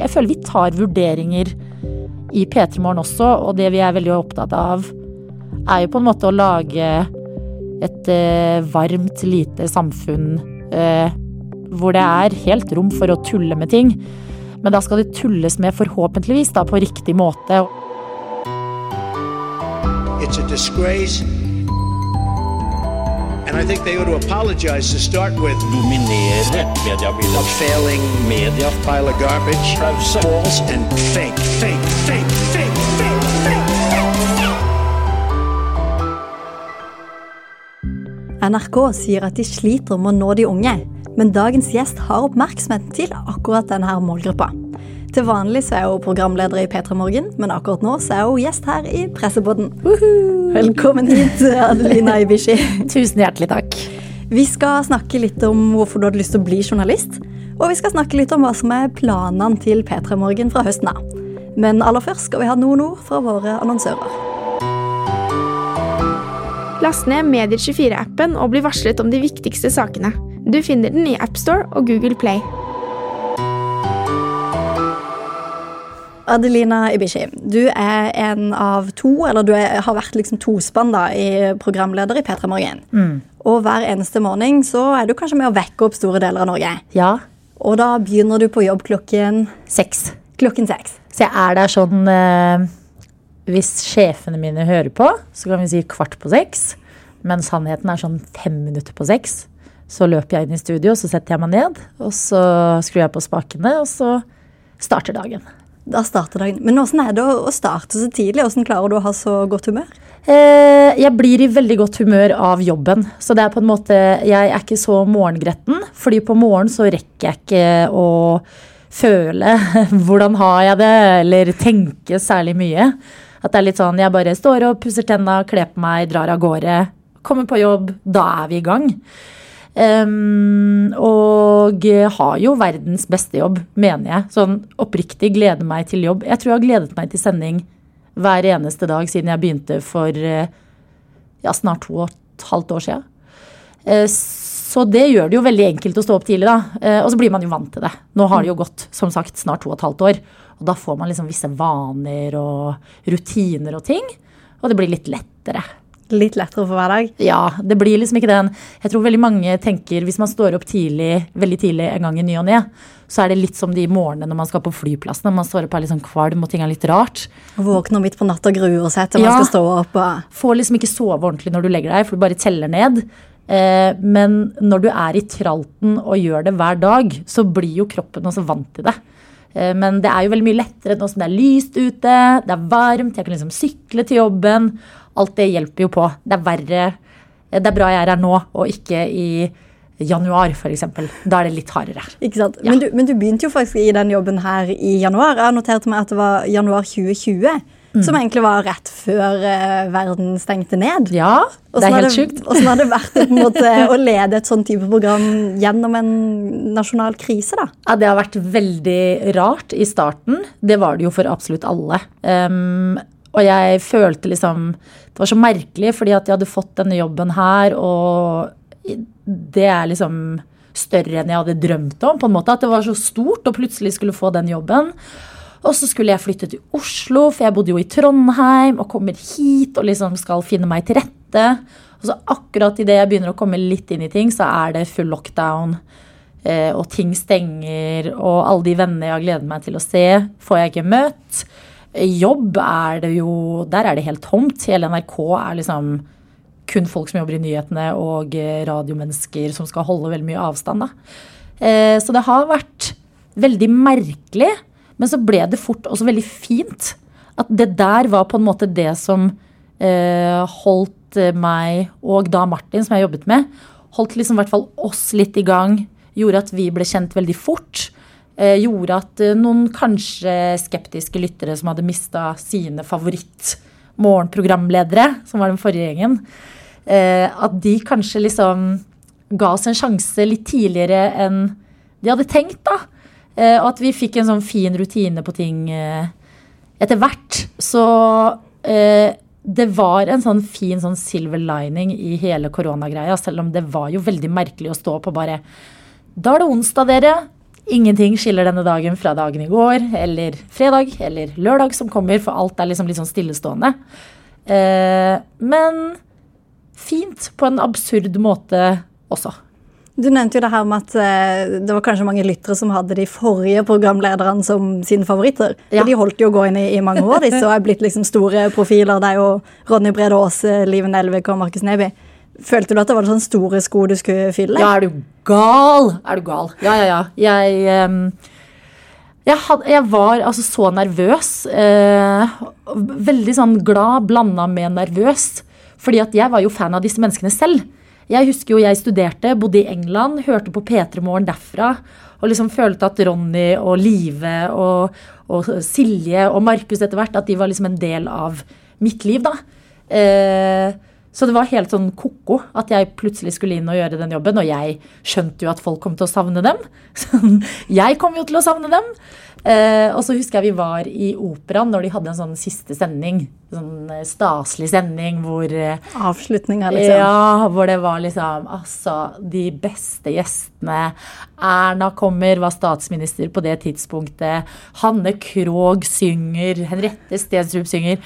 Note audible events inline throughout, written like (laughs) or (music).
Jeg føler vi tar vurderinger i P3 Morgen også, og det vi er veldig opptatt av, er jo på en måte å lage et eh, varmt, lite samfunn eh, hvor det er helt rom for å tulle med ting. Men da skal det tulles med forhåpentligvis da, på riktig måte. It's a disgrace. And I think they ought to apologize to start with. dominere A failing Media pile of garbage. False and fake, fake, fake, fake, fake, fake, fake. NRK sier at de sliter med å nå de unge, men dagens gjest har oppmerksomheten til akkurat denne målgruppa. Til vanlig så er hun programleder i P3 Morgen, men akkurat nå så er hun gjest her i Pressebåten. Velkommen hit, Adelina Ibishi. Tusen hjertelig takk. Vi skal snakke litt om hvorfor du hadde lyst til å bli journalist. Og vi skal snakke litt om hva som er planene til P3 Morgen fra høsten av. Men aller først skal vi ha noen ord fra våre annonsører. Last ned Medier24-appen og bli varslet om de viktigste sakene. Du finner den i AppStore og Google Play. Adelina Ibishi, du er en av to, eller du er, har vært liksom tospann da, i programleder i P3 Morgen. Og hver eneste morgen så er du kanskje med å vekke opp store deler av Norge. Ja, Og da begynner du på jobb klokken, seks. klokken seks. Så jeg er der sånn eh, Hvis sjefene mine hører på, så kan vi si kvart på seks. Men sannheten er sånn fem minutter på seks. Så løper jeg inn i studio, så setter jeg meg ned. Og så skrur jeg på spakene, og så starter dagen. Da starter dagen. Men åssen er det å starte så tidlig? Åssen klarer du å ha så godt humør? Eh, jeg blir i veldig godt humør av jobben. Så det er på en måte Jeg er ikke så morgengretten, fordi på morgenen så rekker jeg ikke å føle (laughs) hvordan har jeg det, eller tenke særlig mye. At det er litt sånn jeg bare står og pusser tenna, kler på meg, drar av gårde. Kommer på jobb, da er vi i gang. Ehm, og har jo verdens beste jobb, mener jeg. Sånn oppriktig gleder meg til jobb. Jeg tror jeg har gledet meg til sending hver eneste dag siden jeg begynte for eh, ja, snart to og et halvt år siden. Uh, Så det gjør det jo veldig enkelt å stå opp tidlig, da. Uh, Og så blir man jo vant til det. Nå har det jo gått som sagt snart to og et halvt år. Og da får man liksom visse vaner og rutiner og ting. Og det blir litt lettere. Litt lettere for hver dag? Ja, det blir liksom ikke den Jeg tror veldig mange tenker hvis man står opp tidlig, veldig tidlig en gang i ny og ne, så er det litt som de morgenene når man skal på flyplassen. Når man står opp er litt sånn kvalm og ting er litt rart. Våkner midt på natta og gruer seg til man skal stå opp. Og... Får liksom ikke sove ordentlig når du legger deg, for du bare teller ned. Eh, men når du er i tralten og gjør det hver dag, så blir jo kroppen også vant til det. Eh, men det er jo veldig mye lettere nå som det er lyst ute, det er varmt, jeg kan liksom sykle til jobben. Alt det hjelper jo på. Det er verre eh, Det er bra jeg er her nå, og ikke i januar, f.eks. Da er det litt hardere. Ikke sant? Ja. Men, du, men du begynte jo faktisk i den jobben her i januar. Jeg noterte meg at det var januar 2020. Mm. Som egentlig var rett før uh, verden stengte ned. Ja, det er helt sjukt. Åssen har det vært måte, (laughs) å lede et sånn type program gjennom en nasjonal krise? da? Ja, det har vært veldig rart i starten. Det var det jo for absolutt alle. Um, og jeg følte liksom Det var så merkelig, fordi at jeg hadde fått denne jobben her, og det er liksom større enn jeg hadde drømt om. på en måte, At det var så stort å plutselig skulle få den jobben. Og så skulle jeg flytte til Oslo, for jeg bodde jo i Trondheim, og kommer hit og liksom skal finne meg til rette. Og så akkurat idet jeg begynner å komme litt inn i ting, så er det full lockdown. Eh, og ting stenger, og alle de vennene jeg har gledet meg til å se, får jeg ikke møtt. Jobb er det jo Der er det helt tomt. Hele NRK er liksom kun folk som jobber i nyhetene, og eh, radiomennesker som skal holde veldig mye avstand. Da. Eh, så det har vært veldig merkelig, men så ble det fort også veldig fint. At det der var på en måte det som eh, holdt meg og da Martin, som jeg jobbet med, holdt liksom i hvert fall oss litt i gang. Gjorde at vi ble kjent veldig fort. Eh, gjorde at eh, noen kanskje skeptiske lyttere som hadde mista sine favoritt-morgenprogramledere, som var den forrige gjengen, eh, at de kanskje liksom ga oss en sjanse litt tidligere enn de hadde tenkt, da. Og at vi fikk en sånn fin rutine på ting etter hvert. Så det var en sånn fin sånn silver lining i hele koronagreia, selv om det var jo veldig merkelig å stå på bare Da er det onsdag, dere. Ingenting skiller denne dagen fra dagen i går, eller fredag, eller lørdag som kommer, for alt er liksom litt sånn stillestående. Eh, men fint på en absurd måte også. Du nevnte jo det her med at eh, det var kanskje mange lyttere som hadde de forrige programlederne som sine favoritter. Ja. De holdt jo gående i, i mange år, disse, og er blitt liksom store profiler. Det er jo Ronny Brede Aase, Liven Elvik og Markus Neby. Følte du at det var sånne store sko du skulle fylle? Ja, er du gal? Er du gal? Ja, ja, ja. Jeg, um, jeg, had, jeg var altså så nervøs. Uh, veldig sånn glad blanda med nervøs. Fordi at jeg var jo fan av disse menneskene selv. Jeg husker jo jeg studerte, bodde i England, hørte på P3 Morgen derfra. Og liksom følte at Ronny og Live og, og Silje og Markus etter hvert, at de var liksom en del av mitt liv, da. Eh, så det var helt sånn ko-ko at jeg plutselig skulle inn og gjøre den jobben. Og jeg skjønte jo at folk kom til å savne dem. (laughs) Så jeg kom jo til å savne dem. Eh, og så husker jeg vi var i operaen når de hadde en sånn siste sending. Sånn eh, staselig sending hvor Avslutninga, liksom. ja, hvor det var liksom altså de beste gjestene. Erna kommer, var statsminister på det tidspunktet. Hanne Krogh synger. Henriette Stenstrup synger.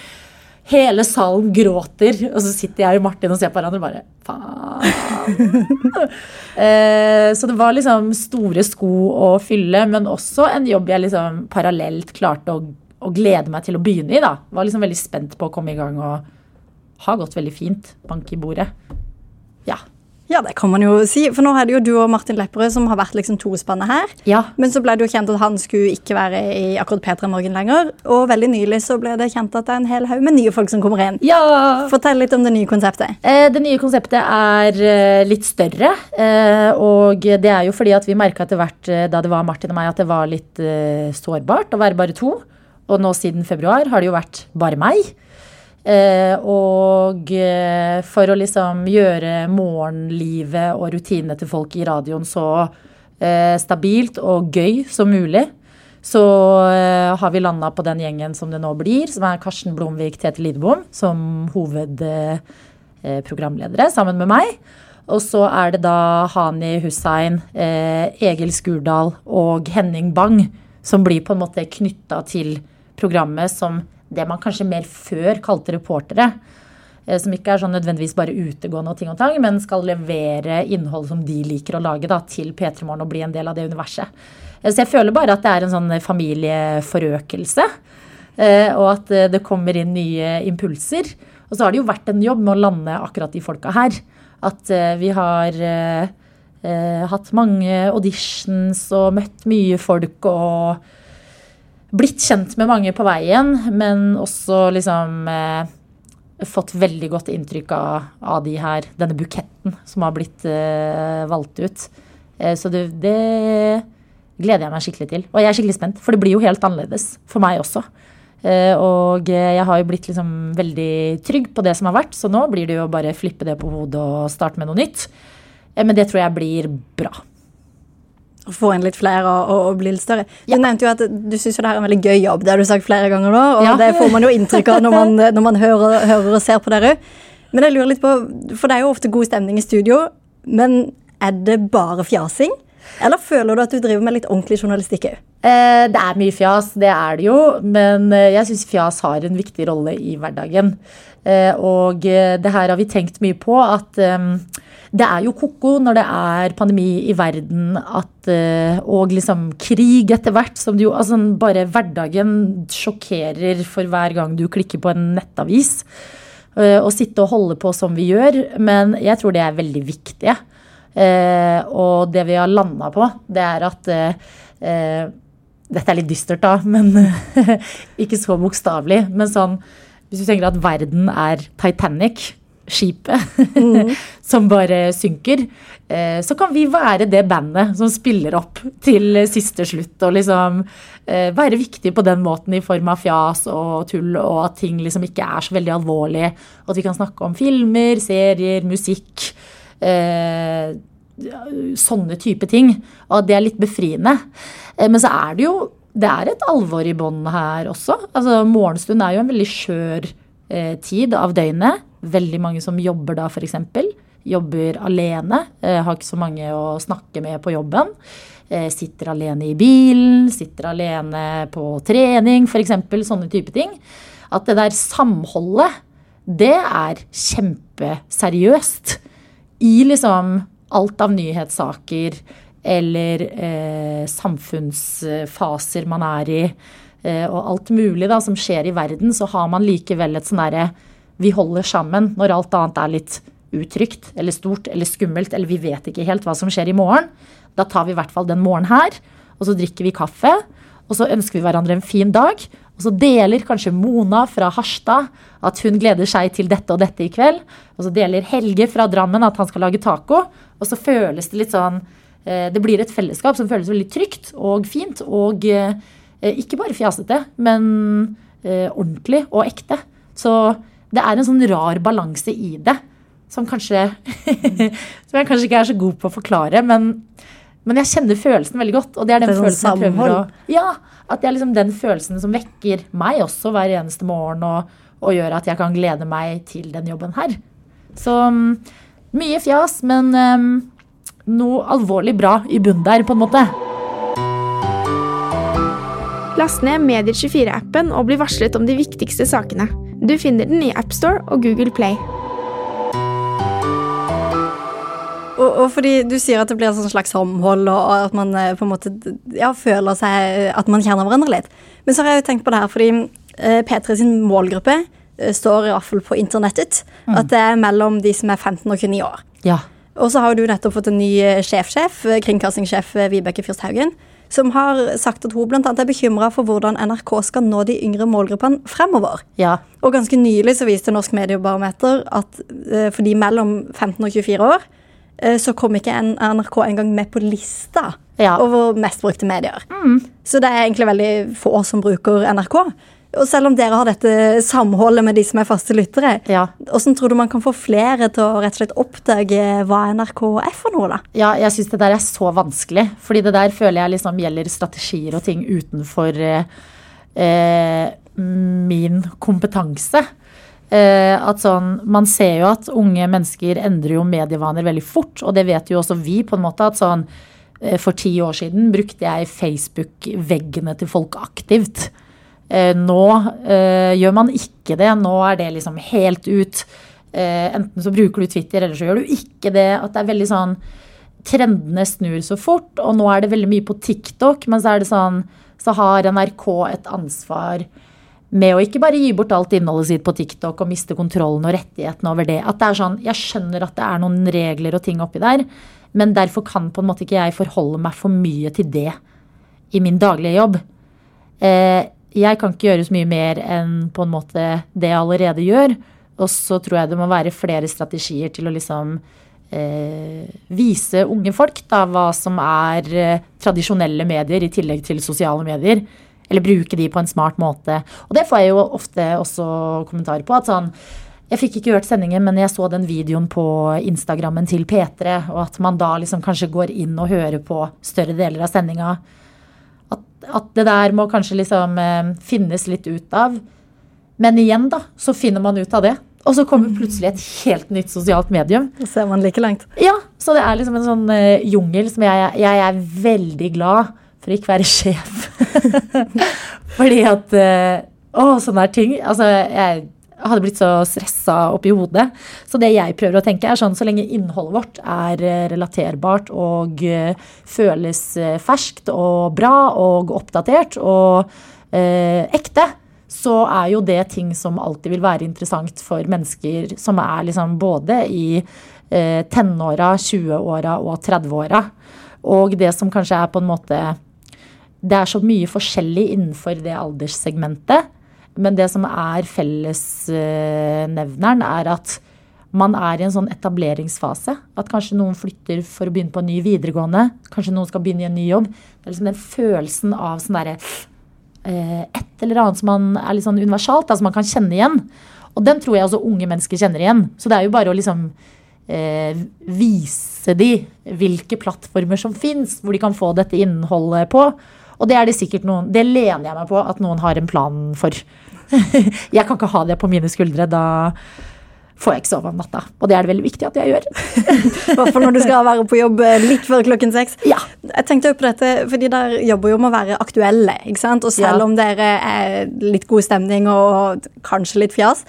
Hele salen gråter, og så sitter jeg og Martin og ser på hverandre og bare faen. (laughs) Eh, så det var liksom store sko å fylle, men også en jobb jeg liksom parallelt klarte å, å glede meg til å begynne i. da. Var liksom veldig spent på å komme i gang og har gått veldig fint. Bank i bordet. Ja. Ja, det kan man jo si. For nå er det jo du og Martin Lepperød som har vært liksom tospannet her. Ja. Men så ble det jo kjent at han skulle ikke være i akkurat P3 Morgen lenger. Og veldig nylig så ble det kjent at det er en hel haug med nye folk som kommer inn. ja. Fortell litt om det nye konseptet. Eh, Det nye konseptet er eh, litt større. eh, Og det er jo fordi at vi merka etter hvert eh, da det var Martin og meg, at det var litt eh, sårbart å være bare to. Og nå siden februar har det jo vært bare meg. Eh, Og eh, for å liksom gjøre morgenlivet og rutinene til folk i radioen så eh, stabilt og gøy som mulig, så har vi landa på den gjengen som det nå blir, som er Karsten Blomvik, Tete Lidbom som hovedprogramledere sammen med meg. Og så er det da Hani Hussein, Egil Skurdal og Henning Bang som blir på en måte knytta til programmet som det man kanskje mer før kalte reportere. eh, Som ikke er sånn nødvendigvis bare utegående og ting og tang, men skal levere innhold som de liker å lage da, til P3 Morgen og bli en del av det universet. Eh, Så jeg føler bare at det er en sånn familieforøkelse. eh, Og at det kommer inn nye impulser. Og så har det jo vært en jobb med å lande akkurat de folka her. At vi har hatt mange auditions og møtt mye folk og blitt kjent med mange på veien, men også liksom eh, fått veldig godt inntrykk av, av de her, denne buketten som har blitt eh, valgt ut. Eh, så det, det gleder jeg meg skikkelig til. Og jeg er skikkelig spent, for det blir jo helt annerledes for meg også. Eh, og jeg har jo blitt liksom veldig trygg på det som har vært, så nå blir det jo bare flippe det på hodet og starte med noe nytt. Eh, men det tror jeg blir bra. Å få inn litt flere og, og, og bli litt større. Du nevnte jo at du syns det her er en veldig gøy jobb. Det har du sagt flere ganger nå, og Ja. det får man jo inntrykk av når man, (laughs) når man hører, hører og ser på dere. Men jeg lurer litt på, for det er jo ofte god stemning i studio, men er det bare fjasing? Eller føler du at du driver med litt ordentlig journalistikk òg? Eh, det er mye fjas, det er det jo. Men eh, jeg syns fjas har en viktig rolle i hverdagen. Eh, og eh, det her har vi tenkt mye på, at eh, det er jo ko-ko når det er pandemi i verden, at, eh, og liksom krig etter hvert. Som det jo, altså bare hverdagen sjokkerer for hver gang du klikker på en nettavis. Å sitte og holde på som vi gjør. Men jeg tror det er veldig viktig. Eh, og det vi har landa på, det er at eh, eh, Dette er litt dystert, da, (laughs) men (laughs) ikke så bokstavelig. Men sånn Hvis du tenker at verden er Titanic, skipet, (laughs) som bare synker, eh, så kan vi være det bandet som spiller opp til siste slutt. Og liksom være viktig på den måten i form av fjas og tull, og at ting liksom ikke er så veldig alvorlig. Og at vi kan snakke om filmer, serier, musikk. Eh, sånne type ting. Og at det er litt befriende. Eh, Men så er det jo det er et alvor i bånn her også. Altså, morgenstund er jo en veldig skjør eh, tid av døgnet. Veldig mange som jobber da, f.eks. jobber alene, eh, har ikke så mange å snakke med på jobben. Eh, sitter alene i bilen, sitter alene på trening, f.eks. Sånne type ting. At det der samholdet, det er kjempeseriøst. I liksom alt av nyhetssaker eller eh, samfunnsfaser man er i, eh, og alt mulig da, som skjer i verden, så har man likevel et sånn derre Vi holder sammen når alt annet er litt utrygt eller stort eller skummelt, eller vi vet ikke helt hva som skjer i morgen. Da tar vi i hvert fall den morgenen her, og så drikker vi kaffe. Og så ønsker vi hverandre en fin dag. Og så deler kanskje Mona fra Harstad at hun gleder seg til dette og dette i kveld. Og så deler Helge fra Drammen at han skal lage taco. Og så føles det litt sånn eh, Det blir et fellesskap som føles veldig trygt og fint. Og eh, ikke bare fjasete, men eh, ordentlig og ekte. Så det er en sånn rar balanse i det. Som kanskje (laughs) Som jeg kanskje ikke er så god på å forklare, men, men jeg kjenner følelsen veldig godt. Og det er den Det er sånn følelsen jeg prøver å. Ja, at det er liksom den følelsen som vekker meg også hver eneste morgen, og, og gjør at jeg kan glede meg til den jobben her. Så mm, mye fjas, men um, noe alvorlig bra i bunnen der, på en måte. Last ned Medier24-appen og bli varslet om de viktigste sakene. Du finner den i AppStore og Google Play. Og, og fordi du sier at det blir et sånn slags samhold, og og at man eh, på en måte ja, føler seg At man kjenner hverandre litt. Men så har jeg jo tenkt på det her, fordi eh, P3 sin målgruppe eh, står i hvert fall på internettet at det er mellom de som er 15 og 29 år. Ja. Og så har du nettopp fått en ny eh, sjefsjef, eh, kringkastingssjef eh, Vibeke Fyrst Haugen, som har sagt at hun blant annet er bekymra for hvordan NRK skal nå de yngre målgruppene fremover. Ja. Og ganske nylig så viste Norsk Mediebarometer at eh, for de mellom 15 og 24 år, eh, så kom ikke en- NRK engang med på lista Ja. over mest brukte medier. Så det er egentlig veldig få som bruker NRK. Og selv om dere har dette samholdet med de som er faste lyttere, Ja. hvordan tror du man kan få flere til å rett og slett oppdage hva NRK er for noe, da? Ja, jeg syns det der er så vanskelig. Fordi det der føler jeg liksom gjelder strategier og ting utenfor eh, eh, min kompetanse. Eh, at sånn, Man ser jo at unge mennesker endrer jo medievaner veldig fort, og det vet jo også vi. på en måte, at sånn, eh, For ti år siden brukte jeg Facebook-veggene til folk aktivt. Eh, nå eh, gjør man ikke det. Nå er det liksom helt ut. Enten så bruker du Twitter, eller så gjør du ikke det. At det er veldig sånn Trendene snur så fort, og nå er det veldig mye på TikTok. Men så er det sånn Så har NRK et ansvar med å ikke bare gi bort alt innholdet sitt på TikTok og miste kontrollen og rettighetene over det. At det er sånn, Jeg skjønner at det er noen regler og ting oppi der, men derfor kan på en måte ikke jeg forholde meg for mye til det i min daglige jobb. Eh, jeg kan ikke gjøre så mye mer enn på en måte det jeg allerede gjør. Og så tror jeg det må være flere strategier til å liksom eh, vise unge folk da, hva som er eh, tradisjonelle medier i tillegg til sosiale medier. Eller bruke de på en smart måte. Og det får jeg jo ofte også kommentarer på. at sånn, jeg fikk ikke hørt sendingen, men jeg så den videoen på Instagrammen til P3, og at man da liksom kanskje går inn og hører på større deler av sendinga. At, at det der må kanskje liksom eh, finnes litt ut av. Men igjen, da, så finner man ut av det. Og så kommer plutselig et helt nytt sosialt medium. Da ser man like langt. Ja, så det er liksom en sånn eh, jungel som jeg, jeg er veldig glad for å ikke være (laughs) sjef. (laughs) Fordi at eh, Å, sånne her ting. Altså, jeg hadde blitt så stressa oppi hodet. Så det jeg prøver å tenke, er sånn så lenge innholdet vårt er eh, relaterbart og eh, føles ferskt og bra og oppdatert og eh, ekte, så er jo det ting som alltid vil være interessant for mennesker som er liksom både i eh, tenåra, 20-åra og 30-åra. Og det som kanskje er på en måte Det er så mye forskjellig innenfor det alderssegmentet. Men det som er fellesnevneren, er at man er i en sånn etableringsfase. At kanskje noen flytter for å begynne på en ny videregående. Kanskje noen skal begynne i en ny jobb. Det er liksom den følelsen av sånn derre eh, et eller annet som man er litt sånn universalt, som man kan kjenne igjen. Og den tror jeg også unge mennesker kjenner igjen. Så det er jo bare å liksom eh, vise de hvilke plattformer som fins, hvor de kan få dette innholdet på. Og det er det sikkert noen Det lener jeg meg på at noen har en plan for. (laughs) jeg kan ikke ha det på mine skuldre. Da får jeg ikke sove om natta. Og det er det veldig viktig at jeg gjør. (laughs) I hvert fall når du skal være på jobb eh, litt før klokken seks. Ja. Jeg tenkte jo på dette, fordi der jobber jo med å være aktuelle. ikke sant? Og selv Ja. om dere er litt god stemning og kanskje litt fjas,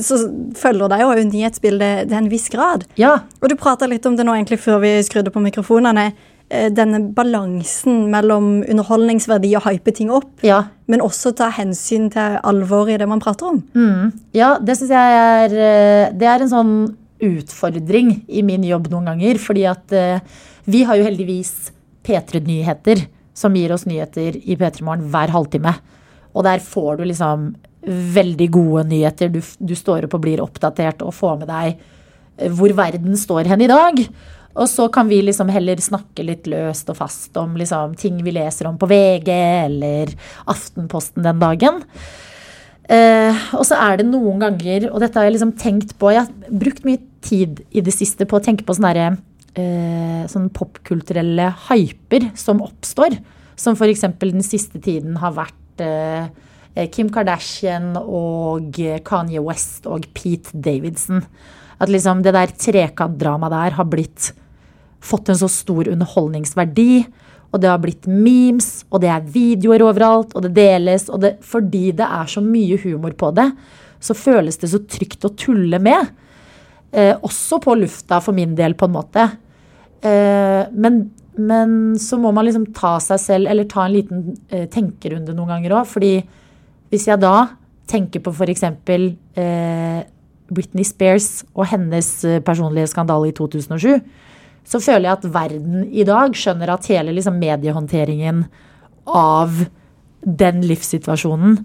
så følger det jo nyhetsbildet til en viss grad. Ja. Og du prata litt om det nå egentlig før vi skrudde på mikrofonene. Eh, Denne balansen mellom underholdningsverdi og hype ting opp, Ja. men også ta hensyn til alvoret i det man prater om. Mm. Ja, det syns jeg er eh, Det er en sånn utfordring i min jobb noen ganger. Fordi at eh, vi har jo heldigvis P3 Nyheter, som gir oss nyheter i P3 Morgen hver halvtime. Og der får du liksom veldig gode nyheter. Du, du står opp og blir oppdatert og får med deg hvor verden står hen i dag. Og så kan vi liksom heller snakke litt løst og fast om liksom ting vi leser om på VG eller Aftenposten den dagen. Eh, og så er det noen ganger, og dette har jeg liksom tenkt på Jeg har brukt mye tid i det siste på å tenke på sånne, derre, eh, sånne popkulturelle hyper som oppstår. Som f.eks. den siste tiden har vært eh, Kim Kardashian og Kanye West og Pete Davidson. At liksom det der trekantdramaet der har blitt fått en så stor underholdningsverdi. Og det har blitt memes, og det er videoer overalt, og det deles. Og det, fordi det er så mye humor på det, så føles det så trygt å tulle med. Eh, også på lufta, for min del, på en måte. Eh, men, men så må man liksom ta seg selv, eller ta en liten eh, tenkerunde noen ganger òg. Fordi hvis jeg da tenker på f.eks. Eh, Britney Spears og hennes eh, personlige skandale i 2007 så føler jeg at verden i dag skjønner at hele liksom, mediehåndteringen av den livssituasjonen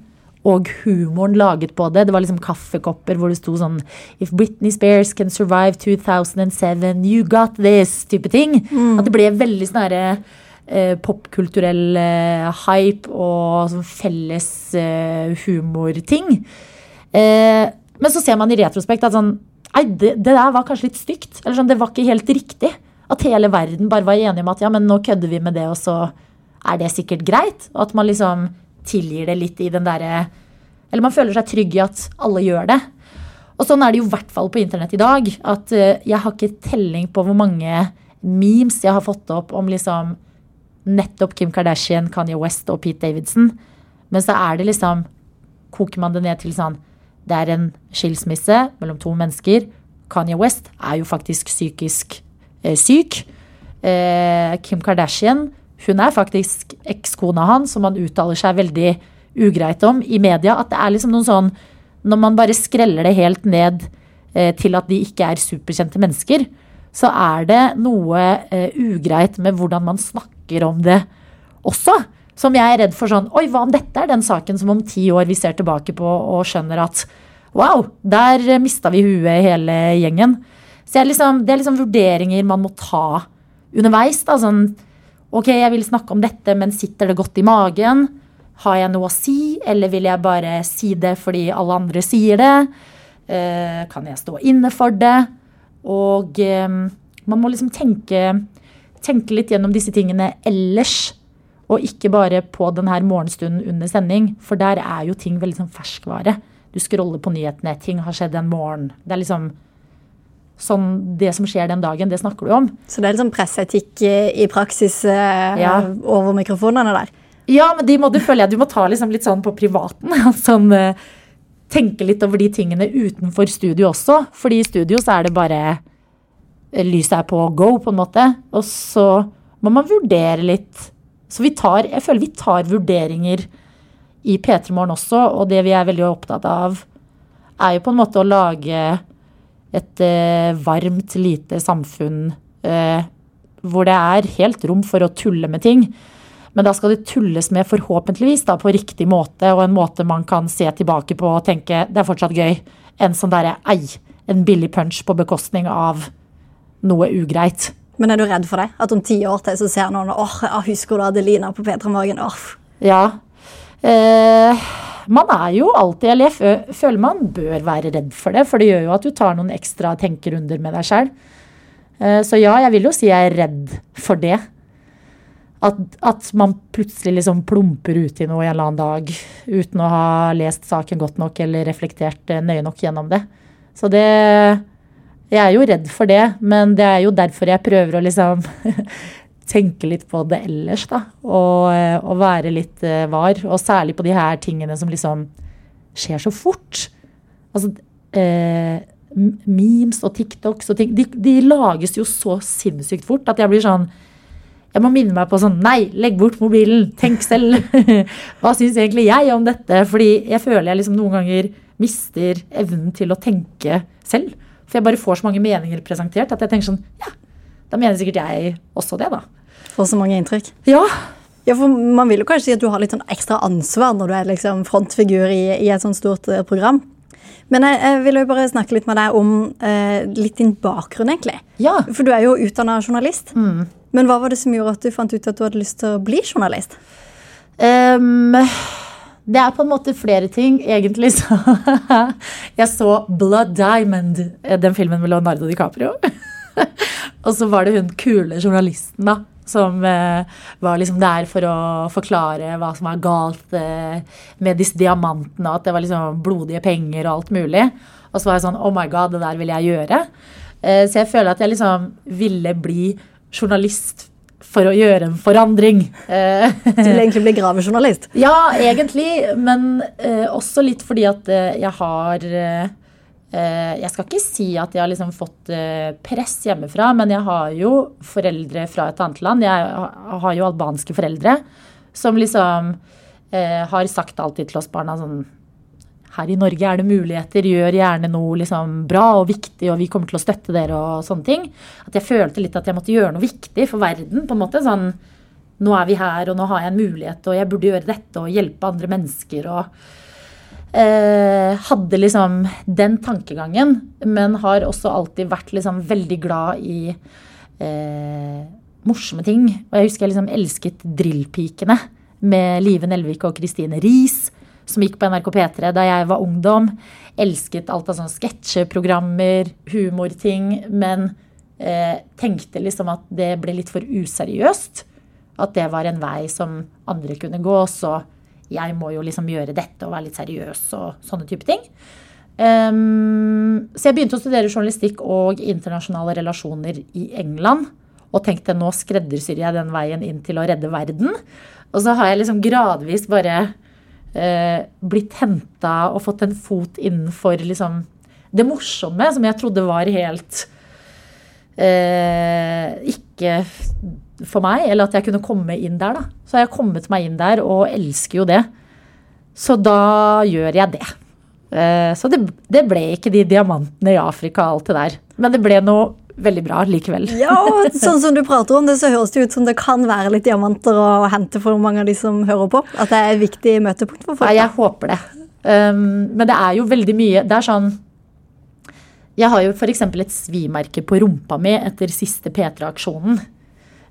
og humoren laget på det. Det var liksom kaffekopper hvor det sto sånn If Britney Spears can survive 2007, you got this, type ting. At det ble veldig sånn herre eh, popkulturell eh, hype og sånn felles eh, humorting. Eh, men så ser man i retrospekt at sånn Nei, det, det der var kanskje litt stygt. Eller sånn, det var ikke helt riktig. At hele verden bare var enige om at ja, men nå kødder vi med det, og så er det sikkert greit. Og at man liksom tilgir det litt i den derre Eller man føler seg trygg i at alle gjør det. Og sånn er det jo i hvert fall på internett i dag. At eh, jeg har ikke telling på hvor mange memes jeg har fått opp om liksom nettopp Kim Kardashian, Kanye West og Pete Davidson. Men så er det liksom Koker man det ned til sånn Det er en skilsmisse mellom to mennesker. Kanye West er jo faktisk psykisk syk. Eh, Kim Kardashian hun er faktisk ekskona hans, som han uttaler seg veldig ugreit om i media. At det er liksom noen sånn Når man bare skreller det helt ned eh, til at de ikke er superkjente mennesker, så er det noe eh, ugreit med hvordan man snakker om det også. Som jeg er redd for sånn Oi, hva om dette er den saken som om ti år vi ser tilbake på og skjønner at Wow, der eh, mista vi huet hele gjengen. Så jeg liksom, det er liksom vurderinger man må ta underveis. da, sånn Ok, jeg vil snakke om dette, men sitter det godt i magen? Har jeg noe å si, eller vil jeg bare si det fordi alle andre sier det? Eh, kan jeg stå inne for det? Og eh, man må liksom tenke, tenke litt gjennom disse tingene ellers. Og ikke bare på denne morgenstunden under sending, for der er jo ting veldig sånn ferskvare. Du scroller på nyhetene, ting har skjedd en morgen. Det er liksom sånn Det som skjer den dagen, det snakker du om. Så det er liksom presseetikk i, i praksis eh, Ja. over mikrofonene der. Ja, men de må, det føler jeg du må ta liksom litt sånn på privaten. (laughs) Sånn, eh, tenke litt over de tingene utenfor studio også. Fordi i studio så er det bare eh, Lyset er på go, på en måte. Og så må man vurdere litt. Så vi tar Jeg føler vi tar vurderinger i P3 Morgen også, og det vi er veldig opptatt av, er jo på en måte å lage et eh, varmt, lite samfunn eh, hvor det er helt rom for å tulle med ting. Men da skal det tulles med forhåpentligvis da, på riktig måte, og en måte man kan se tilbake på og tenke det er fortsatt gøy. En sånn derre ei, en billig punch på bekostning av noe ugreit. Men er du redd for det? At om ti år til så ser noen åh, jeg husker du Adelina på P3 Morgen? Åh. Ja. Eh, man er jo alltid, eller jeg føler man bør være redd for det, for det gjør jo at du tar noen ekstra tenkerunder med deg sjøl. Eh, så ja, jeg vil jo si jeg er redd for det. At, at man plutselig liksom plumper ut i noe en eller annen dag uten å ha lest saken godt nok eller reflektert eh, nøye nok gjennom det. Så det Jeg er jo redd for det, men det er jo derfor jeg prøver å liksom (laughs) tenke litt på det ellers, da. Og, eh, og være litt eh, var. Og særlig på de her tingene som liksom skjer så fort. Altså eh, memes og TikToks og ting, de, de lages jo så sinnssykt fort at jeg blir sånn jeg må minne meg på sånn Nei, legg bort mobilen. Tenk selv. (laughs) Hva syns egentlig jeg om dette? Fordi jeg føler jeg liksom noen ganger mister evnen til å tenke selv. For jeg bare får så mange meninger presentert at jeg tenker sånn Ja, da mener sikkert jeg også det, da. Får så mange inntrykk. Ja. Ja, for Man vil jo kanskje si at du har litt sånn ekstra ansvar når du er liksom frontfigur i, i et sånt stort eh, program. Men jeg, jeg vil jo bare snakke litt med deg om eh, litt din bakgrunn, egentlig. Ja. For du er jo utdanna journalist. Men hva var det som gjorde at du fant ut at du hadde lyst til å bli journalist? Um, det er på en måte flere ting. Egentlig (laughs) så Jeg så Blood Diamond, eh, den filmen med Leonardo DiCaprio. (laughs) og så var det hun kule journalisten, da. Som eh, var liksom der for å forklare hva som var galt eh, med disse diamantene. At det var liksom blodige penger og alt mulig. Og så var jeg sånn Oh my god, det der vil jeg gjøre. Eh, så jeg føler at jeg liksom ville bli journalist for å gjøre en forandring. Eh, (laughs) Du vil egentlig bli gravejournalist? (laughs) ja, egentlig, men eh, også litt fordi at jeg har Jeg skal ikke si at jeg har liksom fått eh, press hjemmefra, men jeg har jo foreldre fra et annet land. Jeg har jo albanske foreldre som liksom eh, har sagt alltid til oss barna sånn her i Norge er det muligheter, gjør gjerne noe liksom bra og viktig, og vi kommer til å støtte dere og sånne ting. At jeg følte litt at jeg måtte gjøre noe viktig for verden. på en måte, sånn nå er vi her, og nå har jeg en mulighet, og jeg burde gjøre dette og hjelpe andre mennesker. og eh, Hadde liksom den tankegangen, men har også alltid vært liksom veldig glad i eh, morsomme ting. Og jeg husker jeg liksom elsket Drillpikene med Live Nelvik og Kristine Riis, som gikk på NRK P3 da jeg var ungdom. Elsket alt av sånne sketsjeprogrammer, humorting, men eh, tenkte liksom at det ble litt for useriøst. At det var en vei som andre kunne gå, så jeg må jo liksom gjøre dette og være litt seriøs og sånne type ting. Ehm, så jeg begynte å studere journalistikk og internasjonale relasjoner i England. Og tenkte nå skreddersyr jeg den veien inn til å redde verden. Og så har jeg liksom gradvis bare eh, blitt henta og fått en fot innenfor liksom det morsomme, som jeg trodde var helt eh, ikke for meg, eller at jeg kunne komme inn der. da. Så har jeg kommet meg inn der og elsker jo det. Så da gjør jeg det. Eh, så det, det ble ikke de diamantene i Afrika og alt det der. Men det ble noe veldig bra likevel. (laughs) Ja, og sånn som du prater om det, så høres det ut som det kan være litt diamanter å hente for mange av de som hører på. At det er et viktig møtepunkt for folk. Nei, jeg håper det. Um, men det er jo veldig mye Det er sånn Jeg har jo f.eks. et svimerke på rumpa mi etter siste P3-aksjonen.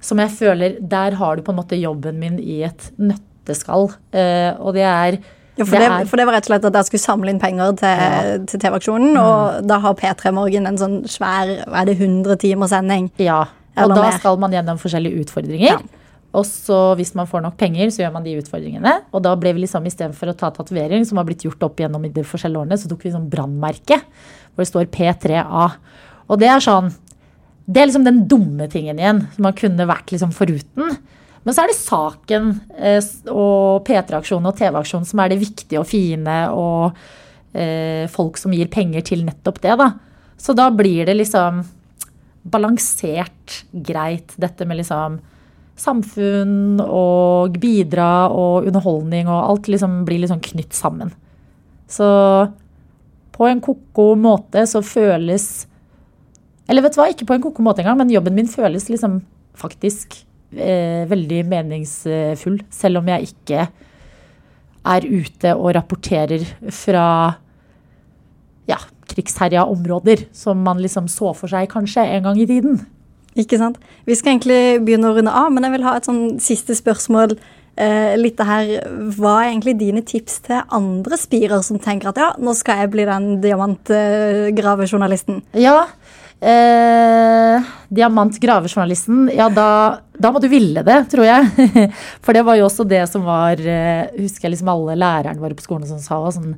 Som jeg føler Der har du på en måte jobben min i et nøtteskall. Uh, og det er Ja, for, det, er- for det var rett og slett at jeg skulle samle inn penger til, til TV-aksjonen, og da har P3 Morgen en sånn svær er det, 100 timers sending. Ja, og da mer. skal man gjennom forskjellige utfordringer. Ja. Og så hvis man får nok penger, så gjør man de utfordringene. Og da ble vi liksom istedenfor å ta tatovering, som har blitt gjort opp gjennom de forskjellige årene, så tok vi sånn brannmerke hvor det står P3A. Og det er sånn Det er liksom den dumme tingen igjen, som man kunne vært liksom foruten. Men så er det saken eh, og P3-aksjonen og TV-aksjonen som er det viktige og fine, og eh, folk som gir penger til nettopp det, da. Så da blir det liksom balansert greit, dette med liksom samfunn og bidra og underholdning og alt liksom blir liksom knytt sammen. Så på en ko-ko måte så føles Eller vet du hva, ikke på en ko-ko måte engang, men jobben min føles liksom faktisk eh, veldig meningsfull, selv om jeg ikke er ute og rapporterer fra ja, krigsherja områder, som man liksom så for seg kanskje en gang i tiden. Ikke sant? Vi skal egentlig begynne å runde av, men jeg vil ha et sånn siste spørsmål. Eh, litt det her, Hva er egentlig dine tips til andre spirer som tenker at ja, nå skal jeg bli den diamantgravejournalisten? Ja. Eh, Diamant-gravejournalisten. Ja, da, da må du ville det, tror jeg. (laughs) For det var jo også det som var eh, Husker jeg liksom alle lærerne våre på skolen som sa sånn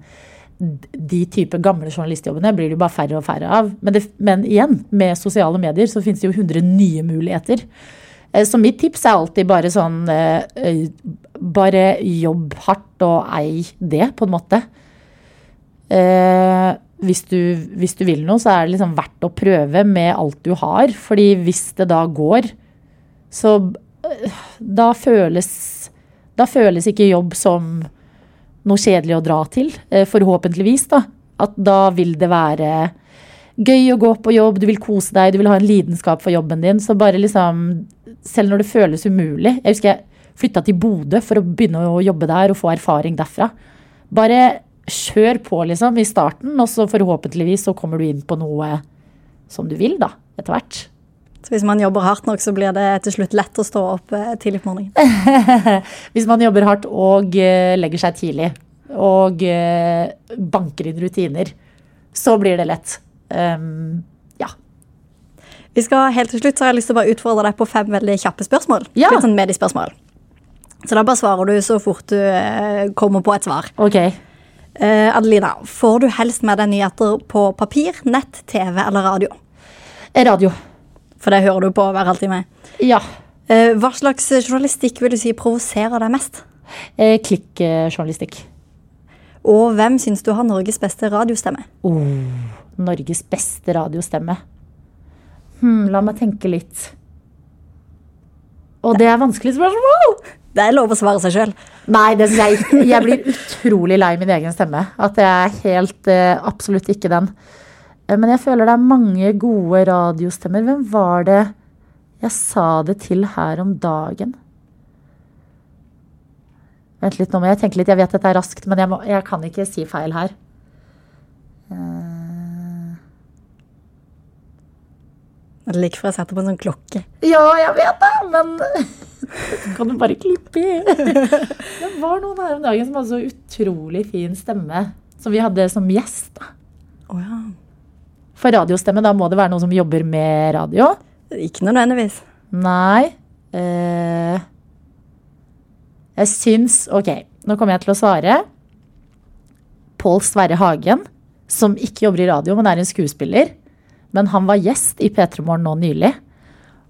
de type gamle journalistjobbene blir det jo bare færre og færre av. Men, det, men igjen, med sosiale medier så finnes det jo 100 nye muligheter. Eh, Så mitt tips er alltid bare sånn eh, Bare jobb hardt og ei det, på en måte. Hvis, du, hvis du vil noe, så er det liksom verdt å prøve med alt du har. Fordi hvis det da går, så eh, da føles Da føles ikke jobb som noe kjedelig å dra til. eh, Forhåpentligvis, da. At da vil det være gøy å gå på jobb, du vil kose deg, du vil ha en lidenskap for jobben din. Så bare liksom Selv når det føles umulig. Jeg husker jeg flytta til Bodø for å begynne å jobbe der og få erfaring derfra. Bare kjør på, liksom, i starten, og så forhåpentligvis så kommer du inn på noe som du vil, da, etter hvert. Så hvis man jobber hardt nok, så blir det til slutt lett å stå opp eh, tidlig på morgenen. (laughs) Hvis man jobber hardt og eh, legger seg tidlig og eh, banker inn rutiner, så blir det lett. Um, ja. Vi skal helt til slutt så har jeg lyst til å bare utfordre deg på fem veldig kjappe spørsmål. Ja. Litt sånn mediespørsmål. Så da bare svarer du så fort du kommer på et svar. Ok. Eh, Adelina, får du helst med deg nyheter på papir, nett, TV eller radio? Radio. For det hører du på hver halvtime. Ja. Eh, hva slags journalistikk vil du si provoserer deg mest? Eh, Klikkjournalistikk. Og hvem syns du har Norges beste radiostemme? Oh, Norges beste radiostemme. Hmm, la meg tenke litt. Og det er vanskelig spørsmål! Det er lov å svare seg sjøl. Nei, det jeg ikke. Jeg blir utrolig lei min egen stemme. At jeg er helt eh, absolutt ikke den. Eh, Men jeg føler det er mange gode radiostemmer. Hvem var det jeg sa det til her om dagen? Vent litt, nå må jeg tenke litt. Jeg vet dette er raskt, men jeg, må, jeg kan ikke si feil her. Det er like før jeg setter på en sånn klokke. Ja, jeg vet det, men (laughs) kan du bare klippe i? (laughs) Det var noen her om dagen som hadde så utrolig fin stemme, som vi hadde som gjest. da. Oh, ja. For radiostemme, da må det være noen som jobber med radio? Ikke nødvendigvis. Nei. Eh, jeg syns Ok, nå kommer jeg til å svare. Pål Sverre Hagen, som ikke jobber i radio, men er en skuespiller. Men han var gjest i P3 Morgen nå nylig.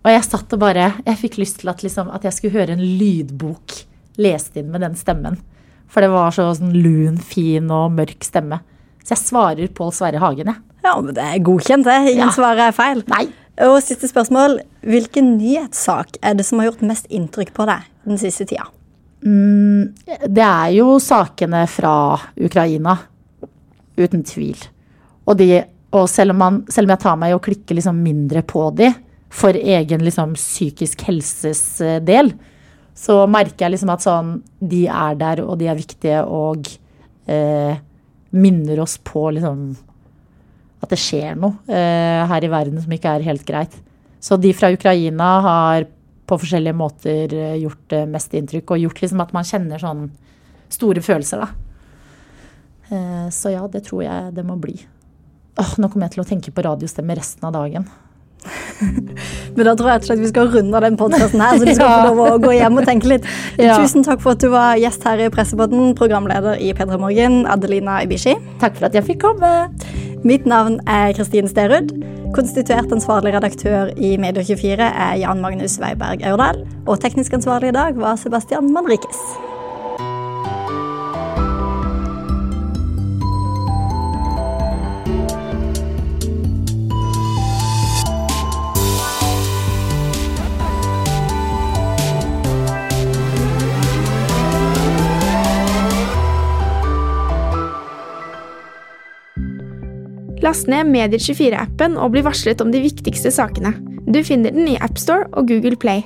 Og jeg satt og bare Jeg fikk lyst til at, liksom, at jeg skulle høre en lydbok lest inn med den stemmen. For det var så sånn lun, fin og mørk stemme. Så jeg svarer Pål Sverre Hagen, jeg. Ja, men Det er godkjent, det. Ingen Ja. svar er feil. Nei. Og siste spørsmål. Hvilken nyhetssak er det som har gjort mest inntrykk på deg den siste tida? Det er jo sakene fra Ukraina. Uten tvil. Og, de, og selv, om man, selv om jeg tar meg i å klikke liksom mindre på de, for egen liksom psykisk helses eh, del, så merker jeg liksom at sånn, de er der, og de er viktige, og eh, minner oss på liksom at det skjer noe eh, her i verden som ikke er helt greit. Så de fra Ukraina har på forskjellige måter eh, gjort eh, mest inntrykk, og gjort liksom at man kjenner sånn store følelser, da. Eh, så ja, det tror jeg det må bli. Åh, nå kommer jeg til å tenke på radiostemme resten av dagen. (laughs) Men da tror jeg at vi skal runde av den podkasten her, så du skal (laughs) Ja. få lov å gå hjem og tenke litt. (laughs) Ja. Tusen takk for at du var gjest her i Pressepodden, programleder i P3 Morgen, Adelina Ibishi. Takk for at jeg fikk komme. Mitt navn er Kristine Sterud. Konstituert ansvarlig redaktør i Medier24 er Jan Magnus Weiberg Aurdal. Og teknisk ansvarlig i dag var Sebastian Manrikes. Last ned Medier24-appen og bli varslet om de viktigste sakene. Du finner den i AppStore og Google Play.